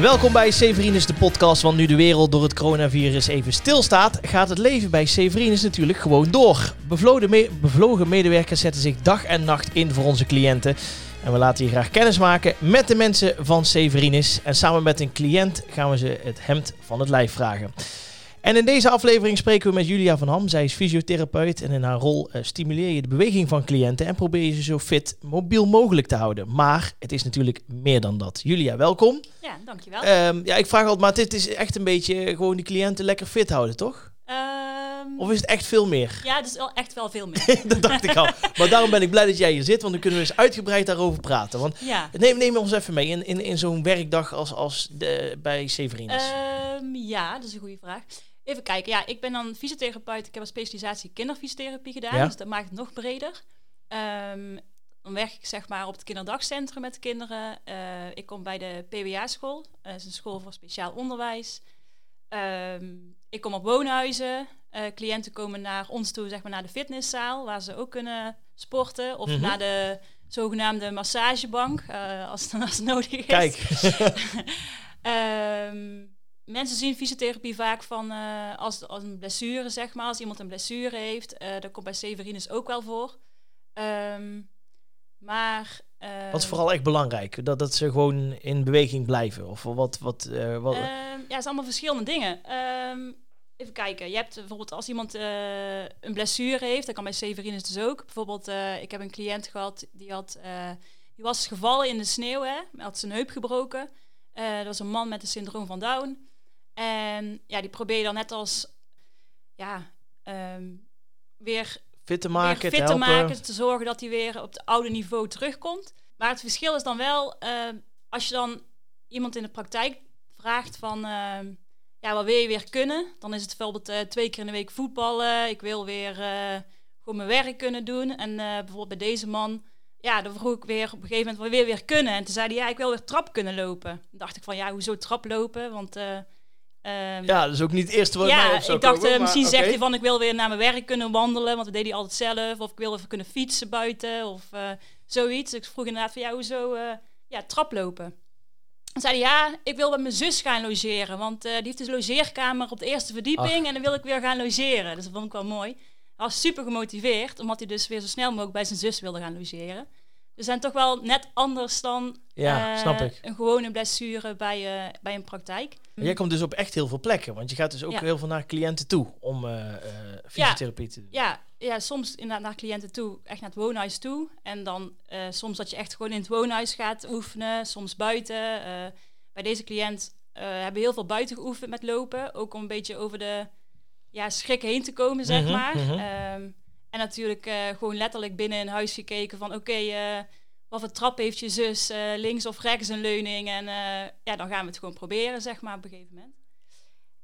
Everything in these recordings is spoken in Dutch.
Welkom bij Severinus, de podcast. Want nu de wereld door het coronavirus even stilstaat, gaat het leven bij Severinus natuurlijk gewoon door. Bevlogen, me bevlogen medewerkers zetten zich dag en nacht in voor onze cliënten. En we laten je graag kennis maken met de mensen van Severinus. En samen met een cliënt gaan we ze het hemd van het lijf vragen. En in deze aflevering spreken we met Julia van Ham. Zij is fysiotherapeut en in haar rol uh, stimuleer je de beweging van cliënten en probeer je ze zo fit mobiel mogelijk te houden. Maar het is natuurlijk meer dan dat. Julia, welkom. Ja, dankjewel. Um, ja, ik vraag altijd, maar dit is echt een beetje gewoon die cliënten lekker fit houden, toch? Um, Of is het echt veel meer? ja, het is wel echt wel veel meer. dat dacht ik al. Maar daarom ben ik blij dat jij hier zit, want dan kunnen we eens uitgebreid daarover praten. Want ja. neem, neem ons even mee in, in, in zo'n werkdag als, als de, bij Severinus. Ehm, ja, dat is een goede vraag. Even kijken. Ja, ik ben dan fysiotherapeut. Ik heb een specialisatie kinderfysiotherapie gedaan. Ja. Dus dat maakt het nog breder. Ehm, dan werk ik zeg maar op het kinderdagcentrum met de kinderen. Eh, ik kom bij de PWA-school. Dat is een school voor speciaal onderwijs. Ehm, ik kom op woonhuizen. Eh, cliënten komen naar ons toe, zeg maar naar de fitnesszaal, waar ze ook kunnen sporten. Of Mhm. naar de zogenaamde massagebank, eh, als, het, als het nodig is. Kijk, Ehm, mensen zien fysiotherapie vaak van eh, als, als een blessure, zeg maar. Als iemand een blessure heeft. eh dat komt bij Severinus ook wel voor. Ehm, maar... eh, wat is vooral echt belangrijk? Dat, dat ze gewoon in beweging blijven? Of wat... wat, wat Ehm, ja, het zijn allemaal verschillende dingen. Ehm, even kijken. Je hebt bijvoorbeeld als iemand een blessure heeft, dat kan bij Severinus dus ook. Bijvoorbeeld, ik heb een cliënt gehad die had, die was gevallen in de sneeuw, hè, had zijn heup gebroken. Dat was een man met een syndroom van Down. En ja, die probeer je dan net als ja, ehm, weer fit te maken, fit te helpen? maken, te zorgen dat hij weer op het oude niveau terugkomt. Maar het verschil is dan wel, eh, als je dan iemand in de praktijk vraagt van, eh, ja, wat wil je weer kunnen? Dan is het bijvoorbeeld eh, twee keer in de week voetballen. Ik wil weer eh, gewoon mijn werk kunnen doen. En eh, bijvoorbeeld bij deze man, ja, dan vroeg ik weer op een gegeven moment, wat wil je weer kunnen? En toen zei hij, ja, ik wil weer trap kunnen lopen. Dan dacht ik van, ja, hoezo trap lopen? Want... eh, ehm, Ja, is ook niet het eerste wat mij ja, op zou ik dacht, komen, eh, misschien zegt hij van ik wil weer naar mijn werk kunnen wandelen, want dat deed hij altijd zelf. Of ik wil even kunnen fietsen buiten of eh, zoiets. Ik vroeg inderdaad van ja, hoezo eh ja, traplopen? Dan zei hij ja, ik wil bij mijn zus gaan logeren, want die heeft dus een logeerkamer op de eerste verdieping en dan wil ik weer gaan logeren. Dus dat vond ik wel mooi. Hij was super gemotiveerd, omdat hij dus weer zo snel mogelijk bij zijn zus wilde gaan logeren. Dus zijn toch wel net anders dan Ja, snap ik. een gewone blessure bij, bij een praktijk. Maar jij komt dus op echt heel veel plekken, want je gaat dus ook Ja. heel veel naar cliënten toe om eh, eh, fysiotherapie te doen. Ja, ja, soms inderdaad naar cliënten toe, echt naar het woonhuis toe. En dan eh, soms dat je echt gewoon in het woonhuis gaat oefenen, soms buiten. Bij deze cliënt hebben we heel veel buiten geoefend met lopen. Ook om een beetje over de ja, schrik heen te komen, zeg Mhm, maar. mhm. Ehm, en natuurlijk gewoon letterlijk binnen een huis gekeken van... oké, wat voor trap heeft je zus, eh, links of rechts een leuning? En eh, ja, dan gaan we het gewoon proberen, zeg maar, op een gegeven moment.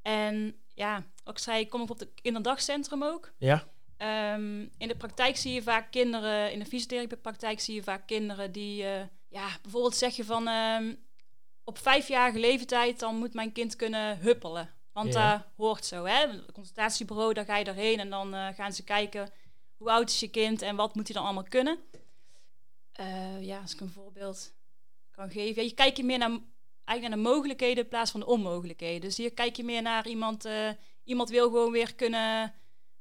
En ja, ook zei, ik kom op het kinderdagcentrum ook. Ja? Ehm, in de praktijk zie je vaak kinderen, in de fysiotherapiepraktijk zie je vaak kinderen die, eh, ja, bijvoorbeeld zeg je van ehm, op vijfjarige leeftijd dan moet mijn kind kunnen huppelen. Want Ja. dat hoort zo, hè? Het consultatiebureau, daar ga je erheen en dan gaan ze kijken hoe oud is je kind en wat moet hij dan allemaal kunnen. Eh, ja, als ik een voorbeeld kan geven. Ja, je kijkt je meer naar, eigenlijk naar de mogelijkheden in plaats van de onmogelijkheden. Dus hier kijk je meer naar iemand, eh, iemand wil gewoon weer kunnen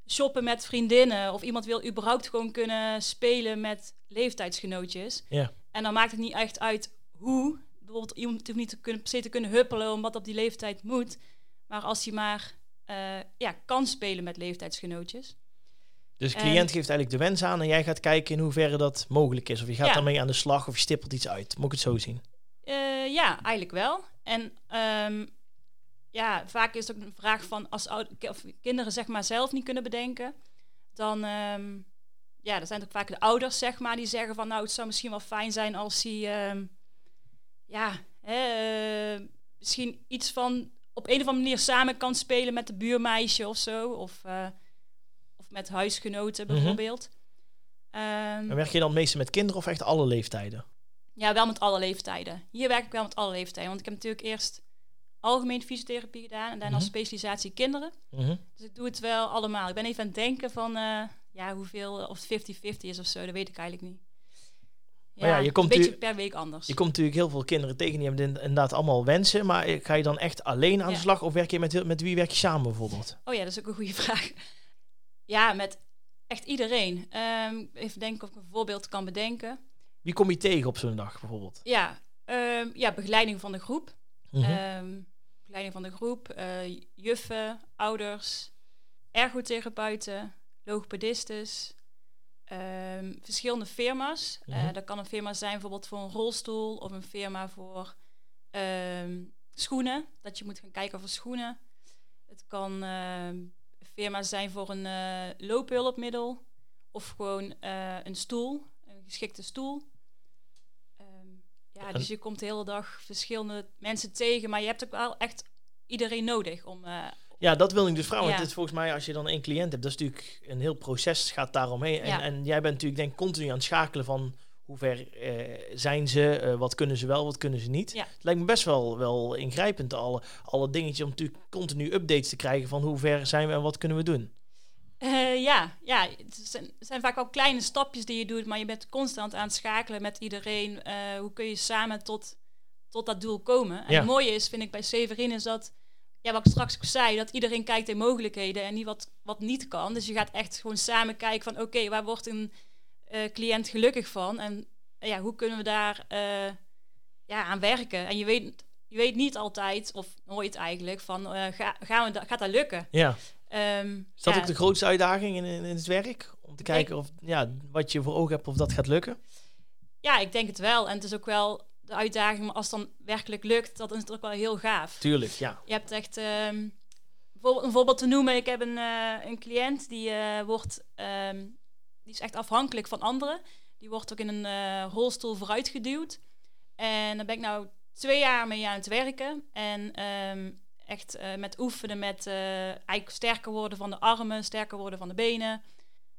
shoppen met vriendinnen. Of iemand wil überhaupt gewoon kunnen spelen met leeftijdsgenootjes. Ja. En dan maakt het niet echt uit hoe. Bijvoorbeeld iemand hoeft niet te kunnen, per se te kunnen huppelen omdat op die leeftijd moet. Maar als hij maar eh, ja, kan spelen met leeftijdsgenootjes. Dus de En- cliënt geeft eigenlijk de wens aan en jij gaat kijken in hoeverre dat mogelijk is. Of je gaat Ja. daarmee aan de slag of je stippelt iets uit. Moet ik het zo zien? Eh, ja, eigenlijk wel. En ehm, ja, vaak is het ook een vraag van als of kinderen zeg maar zelf niet kunnen bedenken, dan ehm, ja, dat zijn ook vaak de ouders zeg maar die zeggen van nou het zou misschien wel fijn zijn als hij ehm, ja hè, eh, misschien iets van op een of andere manier samen kan spelen met de buurmeisje of zo of eh, of met huisgenoten Mhm. bijvoorbeeld. Ehm, En werk je dan meeste met kinderen of echt alle leeftijden? ja, wel met alle leeftijden. Hier werk ik wel met alle leeftijden. Want ik heb natuurlijk eerst algemeen fysiotherapie gedaan en daarna Mhm. specialisatie kinderen. Mhm. Dus ik doe het wel allemaal. Ik ben even aan het denken van eh, ja, hoeveel, of het 50-50 is of zo, dat weet ik eigenlijk niet. Maar ja, je komt een beetje per week anders. Je komt natuurlijk heel veel kinderen tegen, die hebben inderdaad allemaal wensen. Maar ga je dan echt alleen aan de Ja. slag of werk je met, met wie werk je samen bijvoorbeeld? Oh ja, dat is ook een goede vraag. Ja, met echt iedereen. Ehm, even denken of ik een voorbeeld kan bedenken. Wie kom je tegen op zo'n dag bijvoorbeeld? Ja, ehm, ja begeleiding van de groep. Ehm, begeleiding van de groep, eh, juffen, ouders, ergotherapeuten, logopedistes, verschillende firma's. Eh, Mhm. dat kan een firma zijn bijvoorbeeld voor een rolstoel of een firma voor schoenen, dat je moet gaan kijken voor schoenen. Het kan ehm, een firma zijn voor een eh, loophulpmiddel of gewoon eh, een stoel, een geschikte stoel. Ehm, ja, dus je komt de hele dag verschillende mensen tegen, maar je hebt ook wel echt iedereen nodig om. eh, Ja, dat wil ik dus vragen. Want het is volgens mij, als je dan één cliënt hebt, dat is natuurlijk een heel proces gaat daaromheen. En, Ja. en jij bent natuurlijk denk ik continu aan het schakelen van hoe ver eh, zijn ze, eh, wat kunnen ze wel, wat kunnen ze niet. Ja. Het lijkt me best wel, wel ingrijpend, alle, alle dingetjes, om natuurlijk continu updates te krijgen van hoe ver zijn we en wat kunnen we doen. Eh, ja, ja, het zijn, het zijn vaak al kleine stapjes die je doet, maar je bent constant aan het schakelen met iedereen. Hoe kun je samen tot, tot dat doel komen? En Ja. het mooie is, vind ik bij Severin, is dat, ja, wat ik straks ook zei, dat iedereen kijkt in mogelijkheden en niet wat, wat niet kan. Dus je gaat echt gewoon samen kijken van, oké, waar wordt een cliënt gelukkig van? En eh, ja, hoe kunnen we daar eh, ja, aan werken? En je weet, je weet niet altijd, of nooit eigenlijk, van, eh, ga, gaan we da- gaat dat lukken? Ja. Ehm, Is dat ja. ook de grootste uitdaging in, in, in het werk? Om te kijken of ja, wat je voor ogen hebt of dat gaat lukken? Ja, ik denk het wel. En het is ook wel de uitdaging, maar als het dan werkelijk lukt, dat is het ook wel heel gaaf. Tuurlijk, ja. Je hebt echt, ehm, bijvoorbeeld, een voorbeeld te noemen, ik heb een, eh, een cliënt die eh, wordt, ehm, die is echt afhankelijk van anderen. Die wordt ook in een eh, rolstoel vooruitgeduwd. En daar ben ik nou twee jaar mee aan het werken. En ehm, echt eh, met oefenen, met eh, eigenlijk sterker worden van de armen, sterker worden van de benen.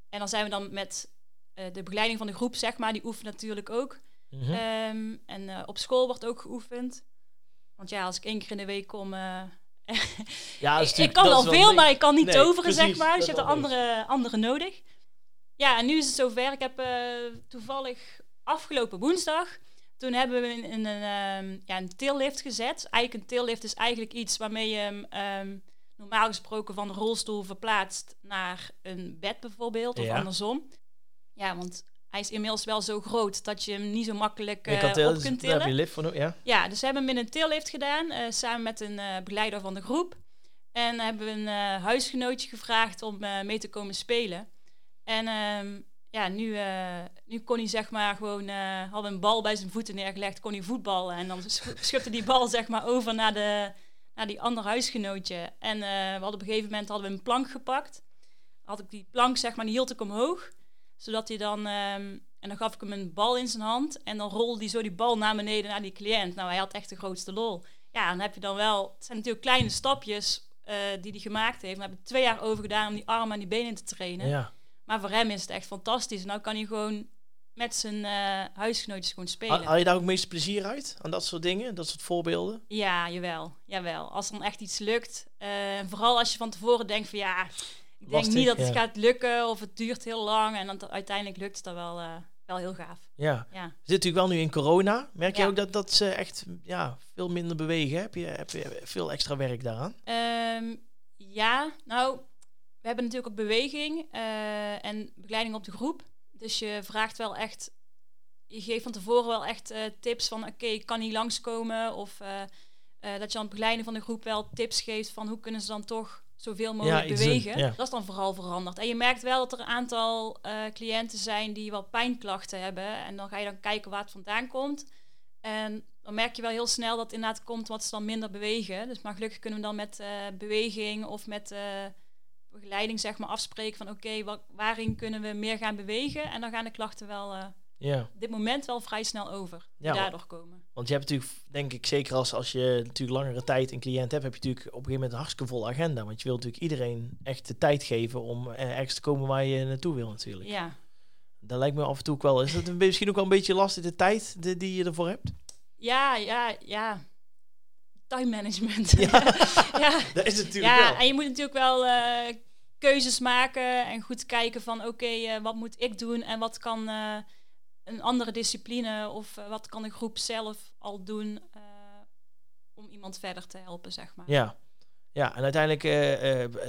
En dan zijn we dan met de begeleiding van de groep, zeg maar, die oefent natuurlijk ook. Mhm. Ehm, en op school wordt ook geoefend. Want ja, als ik één keer in de week kom. ja, ik, kan wel veel, maar ik kan niet Nee, toveren, zeg maar. Dus je hebt er wel andere, andere nodig. Ja, en nu is het zover. Ik heb eh, toevallig afgelopen woensdag. Toen hebben we in, in een, ehm, ja, een tillift gezet. Eigenlijk een tillift is eigenlijk iets waarmee je hem ehm, normaal gesproken van de rolstoel verplaatst naar een bed bijvoorbeeld. Of Ja. andersom. Ja, want hij is inmiddels wel zo groot dat je hem niet zo makkelijk eh, kan tillen, op dus kunt daar heb je tillen. lift voor ja. Ja, dus we hebben hem in een tillift gedaan, eh, samen met een begeleider van de groep. En hebben we een huisgenootje gevraagd om mee te komen spelen. En ehm, ja, nu, eh, nu kon hij zeg maar gewoon, eh had een bal bij zijn voeten neergelegd, kon hij voetballen. En dan sch- schupte die bal zeg maar over naar, de, naar die ander huisgenootje. En eh, we hadden op een gegeven moment hadden we een plank gepakt. Had ik die plank zeg maar, die hield ik omhoog. Zodat hij dan, ehm, en dan gaf ik hem een bal in zijn hand. En dan rolde hij zo die bal naar beneden naar die cliënt. Nou, hij had echt de grootste lol. Ja, dan heb je dan wel, het zijn natuurlijk kleine stapjes die hij gemaakt heeft. We hebben twee jaar over gedaan om die armen en die benen te trainen. ja. Maar voor hem is het echt fantastisch. Nou kan hij gewoon met zijn eh, huisgenootjes gewoon spelen. haal je daar ook meest plezier uit? Aan dat soort dingen? Dat soort voorbeelden? Ja, jawel. Jawel. Als dan echt iets lukt. eh, en vooral als je van tevoren denkt van ja, ik denk Lastig, niet dat het ja. gaat lukken of het duurt heel lang. En dan uiteindelijk lukt het dan wel, eh, wel heel gaaf. Ja. Ja. Zitten natuurlijk wel nu in corona. Merk je ook dat, dat ze echt ja, veel minder bewegen? Heb je, heb je veel extra werk daaraan? Ehm, ja, nou, we hebben natuurlijk ook beweging eh, en begeleiding op de groep. Dus je vraagt wel echt, je geeft van tevoren wel echt eh, tips van, oké, ik kan niet langskomen. Of eh, dat je aan het begeleiden van de groep wel tips geeft van hoe kunnen ze dan toch zoveel mogelijk bewegen. ja. Dat is dan vooral veranderd. En je merkt wel dat er een aantal cliënten zijn die wel pijnklachten hebben. En dan ga je dan kijken waar het vandaan komt. En dan merk je wel heel snel dat het inderdaad komt wat ze dan minder bewegen. Dus maar gelukkig kunnen we dan met beweging of met begeleiding zeg maar afspreken van oké, wa- waarin kunnen we meer gaan bewegen? En dan gaan de klachten wel eh, Ja. op dit moment wel vrij snel over. Ja, daardoor komen. Want je hebt natuurlijk, denk ik, zeker als, als je natuurlijk langere tijd een cliënt hebt, heb je natuurlijk op een gegeven moment een hartstikke volle agenda. Want je wilt natuurlijk iedereen echt de tijd geven om eh, ergens te komen waar je naartoe wil natuurlijk. Ja. Dat lijkt me af en toe ook wel. Is dat misschien ook wel een beetje lastig, de tijd die, die je ervoor hebt? Ja, ja, ja. Time management. Ja. ja. Dat is natuurlijk ja, wel. en je moet natuurlijk wel eh, keuzes maken en goed kijken van oké, eh, wat moet ik doen en wat kan, eh, een andere discipline of wat kan de groep zelf al doen om iemand verder te helpen, zeg maar. Ja, ja, en uiteindelijk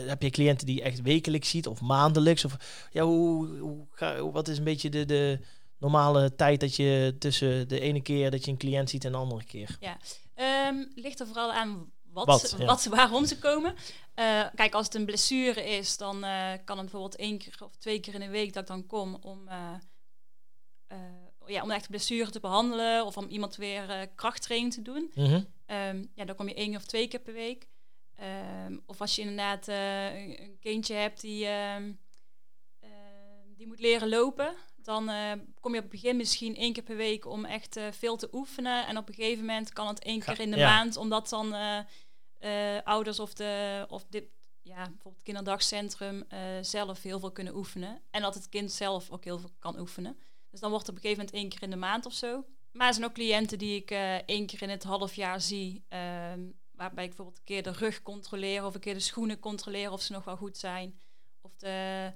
heb je cliënten die je echt wekelijks ziet of maandelijks. Of, ja, hoe, hoe, ga, wat is een beetje de, de normale tijd dat je tussen de ene keer dat je een cliënt ziet en de andere keer? Ja, um, ligt er vooral aan wat, wat, wat waarom ze komen. Uh, kijk, als het een blessure is, dan kan het bijvoorbeeld één keer of twee keer in de week dat ik dan kom om, ja, om echt blessure te behandelen of om iemand weer krachttraining te doen. Mm ja, dan kom je één of twee keer per week. Um, of als je inderdaad uh, een, kindje hebt die, uh, uh, die moet leren lopen, dan eh, kom je op het begin misschien één keer per week om echt eh, veel te oefenen. En op een gegeven moment kan het één keer in de maand, omdat dan ouders of, de, of dit, ja, bijvoorbeeld het kinderdagcentrum zelf heel veel kunnen oefenen. En dat het kind zelf ook heel veel kan oefenen. Dus dan wordt het op een gegeven moment één keer in de maand of zo. Maar er zijn ook cliënten die ik één keer in het half jaar zie. Ehm, waarbij ik bijvoorbeeld een keer de rug controleer of een keer de schoenen controleer of ze nog wel goed zijn. Of de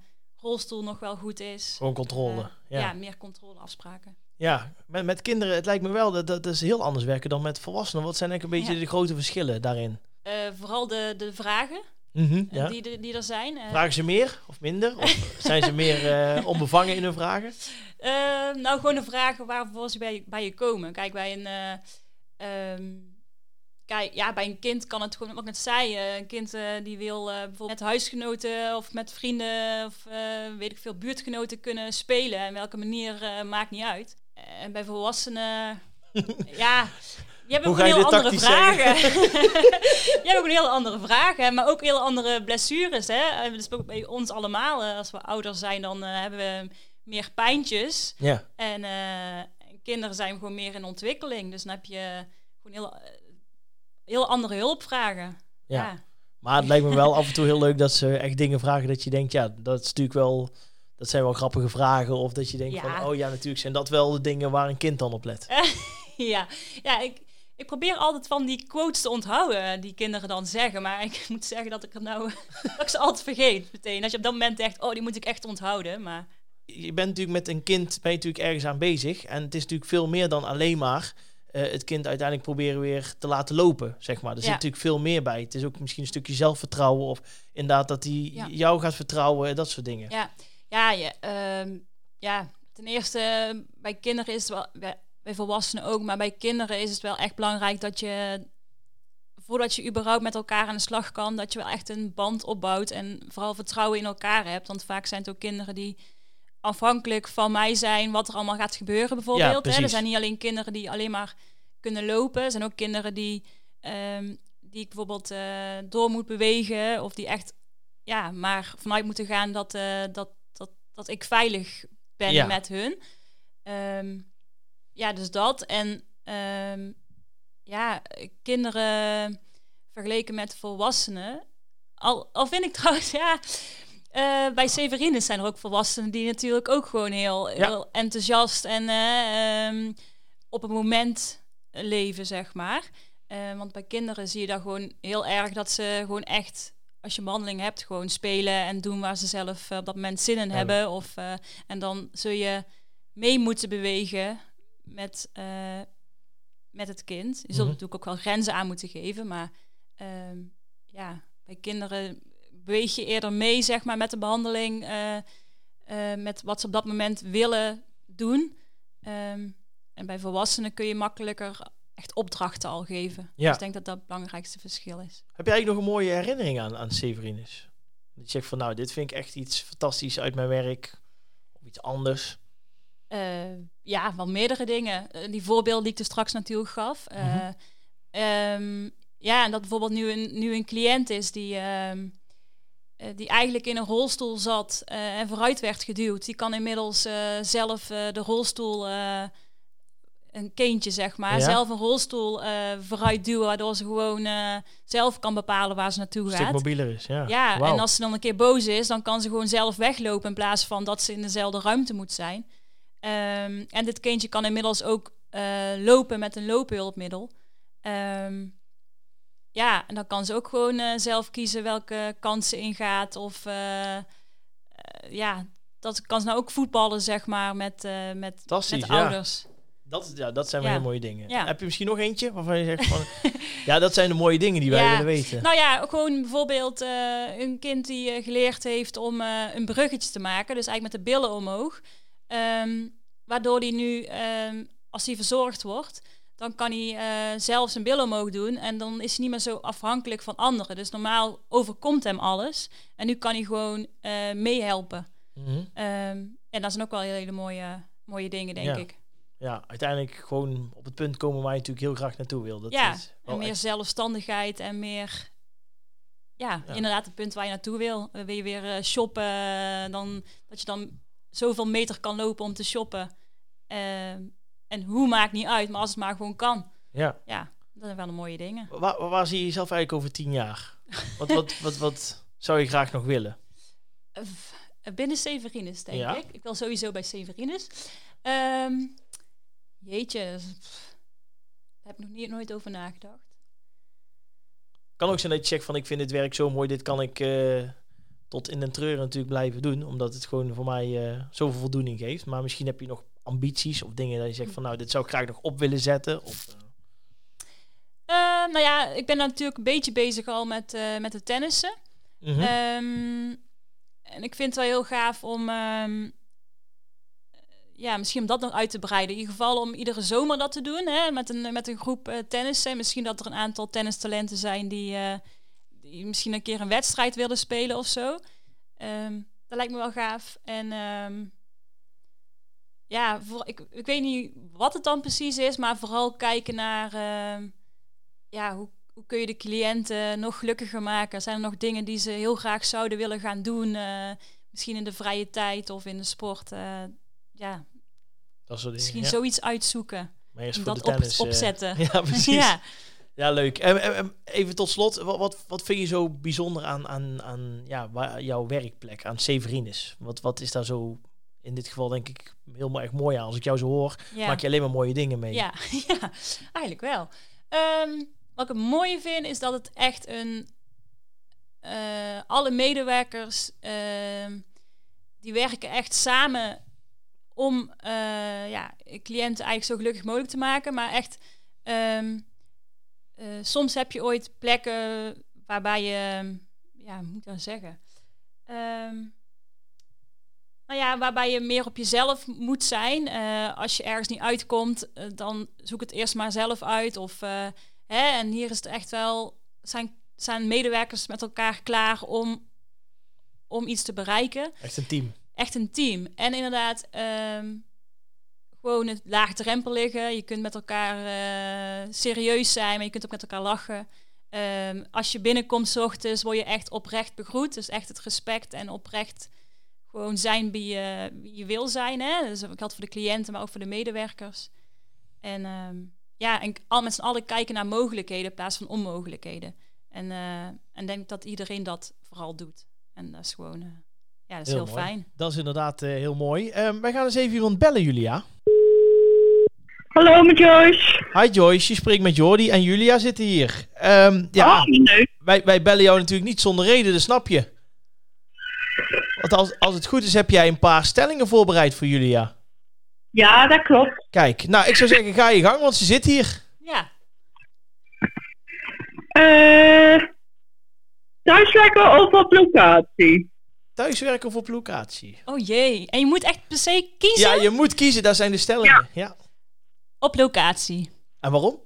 rolstoel nog wel goed is. Gewoon controle. Uh, ja. ja. meer controleafspraken. Ja, met, met kinderen, het lijkt me wel dat dat is heel anders werken dan met volwassenen. Wat zijn eigenlijk een beetje de grote verschillen daarin? Uh, vooral de, de vragen. Mm -hmm, ja. die, die er zijn. Vragen ze meer of minder? Of zijn ze meer onbevangen in hun vragen? nou, gewoon de vragen waarvoor ze bij, bij je komen. Kijk, bij een... Um, Kijk, ja, bij een kind kan het gewoon, wat ik net zei, uh, een kind uh, die wil uh, bijvoorbeeld met huisgenoten of met vrienden of weet ik veel, buurtgenoten kunnen spelen. En welke manier maakt niet uit. En bij volwassenen, ja, je hebt ook een heel andere vragen. je hebt ook een heel andere vragen, maar ook heel andere blessures. Hè? Dus bij ons allemaal, als we ouder zijn, dan hebben we meer pijntjes. Ja. En kinderen zijn gewoon meer in ontwikkeling. Dus dan heb je gewoon heel heel andere hulp vragen. Ja. Maar het lijkt me wel af en toe heel leuk dat ze echt dingen vragen dat je denkt, ja, dat is natuurlijk wel, dat zijn wel grappige vragen. Of dat je denkt van, oh ja, natuurlijk zijn dat wel de dingen waar een kind dan op let. ja, ja ik, ik probeer altijd van die quotes te onthouden die kinderen dan zeggen. Maar ik moet zeggen dat ik er nou, dat ik ze altijd vergeet meteen. Als je op dat moment denkt, oh, die moet ik echt onthouden. Maar je bent natuurlijk met een kind ben je natuurlijk ergens aan bezig. En het is natuurlijk veel meer dan alleen maar het kind uiteindelijk proberen weer te laten lopen, zeg maar. Er zit natuurlijk veel meer bij. Het is ook misschien een stukje zelfvertrouwen of inderdaad dat hij jou gaat vertrouwen, dat soort dingen. Ja, ja, ja, uh, ja. ten eerste bij kinderen is het wel, bij volwassenen ook, maar bij kinderen is het wel echt belangrijk dat je voordat je überhaupt met elkaar aan de slag kan, dat je wel echt een band opbouwt en vooral vertrouwen in elkaar hebt. Want vaak zijn het ook kinderen die afhankelijk van mij zijn wat er allemaal gaat gebeuren bijvoorbeeld. Ja, er zijn niet alleen kinderen die alleen maar kunnen lopen. Er zijn ook kinderen die, um, die ik bijvoorbeeld uh, door moet bewegen. Of die echt ja, maar vanuit moeten gaan dat, uh, dat, dat, dat ik veilig ben ja. met hun. Um, ja, dus dat. En um, ja, kinderen vergeleken met volwassenen. Al, al vind ik trouwens, ja, uh, bij Severine zijn er ook volwassenen die natuurlijk ook gewoon heel, heel enthousiast en uh, op het moment leven, zeg maar. Uh, want bij kinderen zie je dat gewoon heel erg dat ze gewoon echt, als je behandeling hebt, gewoon spelen en doen waar ze zelf op dat moment zin in hebben. Of, en dan zul je mee moeten bewegen met, met het kind. Je zult mm natuurlijk ook wel grenzen aan moeten geven, maar ehm, ja, bij kinderen beweeg je eerder mee, zeg maar, met de behandeling, uh, uh, met wat ze op dat moment willen doen. Um, en bij volwassenen kun je makkelijker echt opdrachten al geven. Ja. Dus ik denk dat dat het belangrijkste verschil is. Heb jij eigenlijk nog een mooie herinnering aan, aan Severinus? Dat je zegt van, nou, dit vind ik echt iets fantastisch uit mijn werk. Of iets anders. Uh, ja, wel meerdere dingen. die voorbeeld die ik er straks natuurlijk gaf. Mm um, ja, en dat bijvoorbeeld nu een, nu een cliënt is die... Um, uh, die eigenlijk in een rolstoel zat uh, en vooruit werd geduwd. Die kan inmiddels uh, zelf de rolstoel, een kindje zeg maar, ja. zelf een rolstoel vooruit duwen, waardoor ze gewoon zelf kan bepalen waar ze naartoe gaat. Mobieler is, ja. Ja, wow. en als ze dan een keer boos is, dan kan ze gewoon zelf weglopen in plaats van dat ze in dezelfde ruimte moet zijn. Um, en dit kindje kan inmiddels ook lopen met een loophulpmiddel. Um, ja, en dan kan ze ook gewoon uh, zelf kiezen welke kant ze ingaat. Of uh, uh, ja, dat kan ze nou ook voetballen, zeg maar, met, eh, met, met ja. ouders. Dat, ja, dat zijn wel Ja. hele mooie dingen. Ja. Heb je misschien nog eentje waarvan je zegt van... ja, dat zijn de mooie dingen die wij Ja. willen weten. Nou ja, gewoon bijvoorbeeld eh, een kind die eh, geleerd heeft om eh, een bruggetje te maken. Dus eigenlijk met de billen omhoog. Ehm, waardoor hij nu, ehm, als hij verzorgd wordt, dan kan hij eh, zelf zijn billen omhoog doen. En dan is hij niet meer zo afhankelijk van anderen. Dus normaal overkomt hem alles. En nu kan hij gewoon eh, meehelpen. Mhm. Ehm, en dat zijn ook wel hele mooie, mooie dingen, denk Ja. ik. Ja, uiteindelijk gewoon op het punt komen waar je natuurlijk heel graag naartoe wil. Dat ja, is en meer echt- zelfstandigheid en meer... Ja, Ja. inderdaad het punt waar je naartoe wil. Uh, wil je weer eh, shoppen, eh, dan, dat je dan zoveel meter kan lopen om te shoppen. En hoe maakt niet uit, maar als het maar gewoon kan. Ja. Ja, dat zijn wel de mooie dingen. Waar, zie je jezelf eigenlijk over tien jaar? wat, wat, wat, wat zou je graag nog willen? Eh, binnen Severinus, denk Ja. ik. Ik wil sowieso bij Severinus. Ehm, jeetje, daar heb ik nog niet, nooit over nagedacht. kan ook zijn dat je zegt van ik vind dit werk zo mooi, dit kan ik eh, tot in den treuren natuurlijk blijven doen. Omdat het gewoon voor mij eh, zoveel voldoening geeft. Maar misschien heb je nog ambities of dingen dat je zegt van nou, dit zou ik graag nog op willen zetten. Of, eh, Ehm, nou ja, ik ben natuurlijk een beetje bezig al met, eh, met het tennissen. mhm. Ehm, en ik vind het wel heel gaaf om, ehm, ja, misschien om dat nog uit te breiden. In ieder geval om iedere zomer dat te doen, hè, met, een, met een groep eh, tennissen. Misschien dat er een aantal tennistalenten zijn die, die misschien een keer een wedstrijd willen spelen of zo. Dat lijkt me wel gaaf. En ja, voor, ik, ik weet niet wat het dan precies is, maar vooral kijken naar ehm, ja, hoe, hoe kun je de cliënten nog gelukkiger maken? Zijn er nog dingen die ze heel graag zouden willen gaan doen? eh, misschien in de vrije tijd of in de sport. eh, ja, dat soort dingen. misschien ja. zoiets uitzoeken. Maar eerst En voor dat de op, tennis. eh, opzetten. ja, precies. ja. ja. leuk. En, en- en even tot slot, wat, wat, wat vind je zo bijzonder aan, aan, aan ja, jouw werkplek, aan Severinus? Wat, wat is daar zo in dit geval denk ik heel erg mooi aan? Als ik jou zo hoor, Ja. maak je alleen maar mooie dingen mee. Ja, ja, eigenlijk wel. Ehm, wat ik het mooie vind is dat het echt een. eh, alle medewerkers ehm, die werken echt samen om eh, ja, cliënten eigenlijk zo gelukkig mogelijk te maken. Maar echt, ehm, eh, soms heb je ooit plekken waarbij je, ja, hoe moet ik dat zeggen? Nou ja, waarbij je meer op jezelf moet zijn. Eh, als je ergens niet uitkomt, eh, dan zoek het eerst maar zelf uit. Of, eh, hè, en hier is het echt wel, zijn, zijn medewerkers met elkaar klaar om, om iets te bereiken. Echt een team. Echt een team. En inderdaad, ehm, gewoon het laagdrempelige. Je kunt met elkaar serieus zijn, maar je kunt ook met elkaar lachen. Ehm, als je binnenkomt 's ochtends, word je echt oprecht begroet. Dus echt het respect en oprecht gewoon zijn wie je, wie je wil zijn. Hè? Dus dat geldt voor de cliënten, maar ook voor de medewerkers. En ehm, ja, en al met z'n allen kijken naar mogelijkheden in plaats van onmogelijkheden. En, eh en denk dat iedereen dat vooral doet. En dat is gewoon, eh, ja, dat is heel, fijn. Dat is inderdaad eh, heel mooi. Ehm, wij gaan eens even iemand bellen, Julia. Hallo met Joyce. Hi Joyce, je spreekt met Jordi en Julia zitten hier. Ehm, ja, Oh, leuk. wij, wij bellen jou natuurlijk niet zonder reden, dat snap je. Want als, als het goed is, heb jij een paar stellingen voorbereid voor Julia. Ja, dat klopt. Kijk, nou, ik zou zeggen, ga je gang, want ze zit hier. Ja, Eh thuiswerken of op locatie? Thuiswerken of op locatie? oh jee. En je moet echt per se kiezen Ja, je moet kiezen, dat zijn de stellingen. Ja. op locatie. En waarom?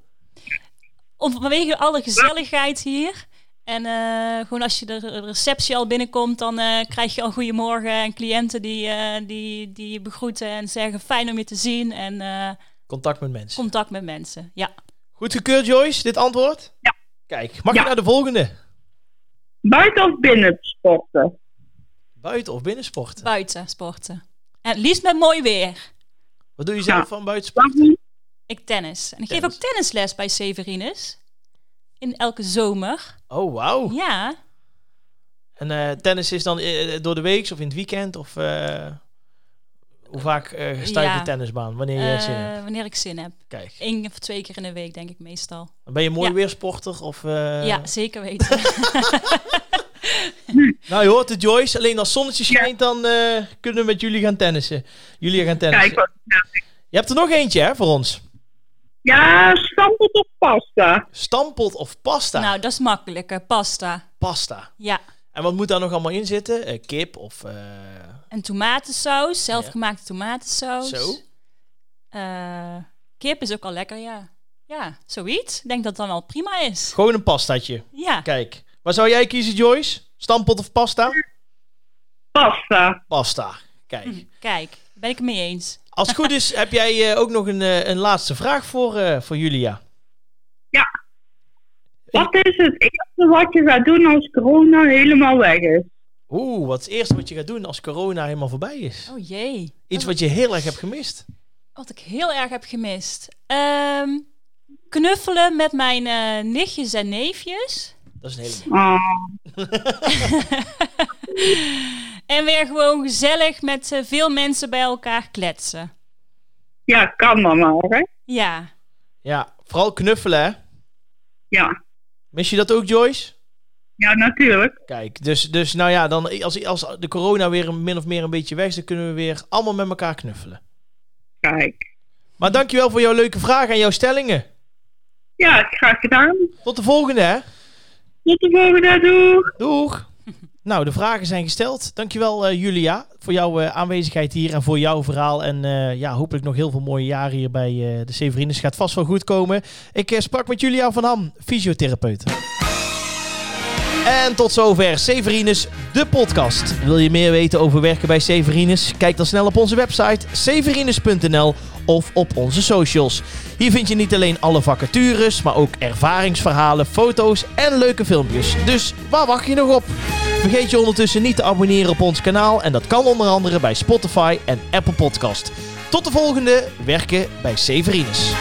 Om, vanwege alle gezelligheid hier. En eh, gewoon als je de re- receptie al binnenkomt, dan eh, krijg je al goedemorgen en cliënten die, eh, die, die je begroeten en zeggen fijn om je te zien en eh, Contact met mensen. contact met mensen. Ja. Goed gekeurd, Joyce, dit antwoord? Ja. Kijk, mag Ja. je naar de volgende? Buiten of binnen sporten? Buiten of binnensporten? Buiten sporten. En het liefst met mooi weer. Wat doe je zelf Ja. van buitensport? Waarom? Ik tennis. En ik geef ook tennisles bij Severinus. In elke zomer. Oh, wauw. Ja. En eh, tennis is dan eh, door de week of in het weekend? Of eh, hoe vaak eh sta je Ja. de tennisbaan? Wanneer je zin hebt? Eh, wanneer ik zin heb. Kijk, Eén of twee keer in de week, denk ik meestal. ben je mooi ja. weersporter? Of, eh, ja, zeker weten. Nou, je hoort het, Joyce. Alleen als zonnetje schijnt, dan eh, kunnen we met jullie gaan tennissen. Jullie gaan tennissen. Kijk wat Je hebt er nog eentje, hè, voor ons. Ja, stampot of pasta? Stampot of pasta? Nou, dat is makkelijk. eh, pasta. Pasta. Ja. En wat moet daar nog allemaal in zitten? Eh, kip of... eh, Een tomatensaus, zelfgemaakte tomatensaus. Zo. Eh, kip is ook al lekker, ja. Ja, zoiets. Ik denk dat het dan wel prima is. Gewoon een pastaatje. Ja. Kijk. Waar zou jij kiezen, Joyce? Stampot of pasta? Pasta. Pasta. Kijk. Hm, Kijk, daar ben ik het mee eens. Als het goed is, heb jij eh, ook nog een, eh, een laatste vraag voor, eh, voor Julia. Wat is het eerste wat je gaat doen als corona helemaal weg is? Oeh, wat is het eerste wat je gaat doen als corona helemaal voorbij is? Oh jee. Iets wat je heel erg hebt gemist. Wat ik heel erg heb gemist. Ehm, knuffelen met mijn eh, nichtjes en neefjes. Dat is een hele mooie. En weer gewoon gezellig met eh, veel mensen bij elkaar kletsen. ja, kan dan maar, hè? Ja. Ja, vooral knuffelen, hè? Ja, Mis je dat ook, Joyce? ja natuurlijk. Kijk, dus, dus nou ja, dan, als, als de corona weer min of meer een beetje weg is, dan kunnen we weer allemaal met elkaar knuffelen. Kijk. Maar dankjewel voor jouw leuke vragen en jouw stellingen. Ja, graag gedaan. Tot de volgende, hè? Tot de volgende, doeg! Doeg! Nou, de vragen zijn gesteld. Dankjewel eh Julia voor jouw eh, aanwezigheid hier en voor jouw verhaal. En eh, ja, hopelijk nog heel veel mooie jaren hier bij de Severines. Gaat vast wel goed komen. Ik sprak met Julia van Ham, fysiotherapeut. En tot zover Severines, de podcast. Wil je meer weten over werken bij Severines? Kijk dan snel op onze website severines.nl of op onze socials. Hier vind je niet alleen alle vacatures, maar ook ervaringsverhalen, foto's en leuke filmpjes. Dus waar wacht je nog op? Vergeet je ondertussen niet te abonneren op ons kanaal en dat kan onder andere bij Spotify en Apple Podcast. Tot de volgende Werken bij Severines.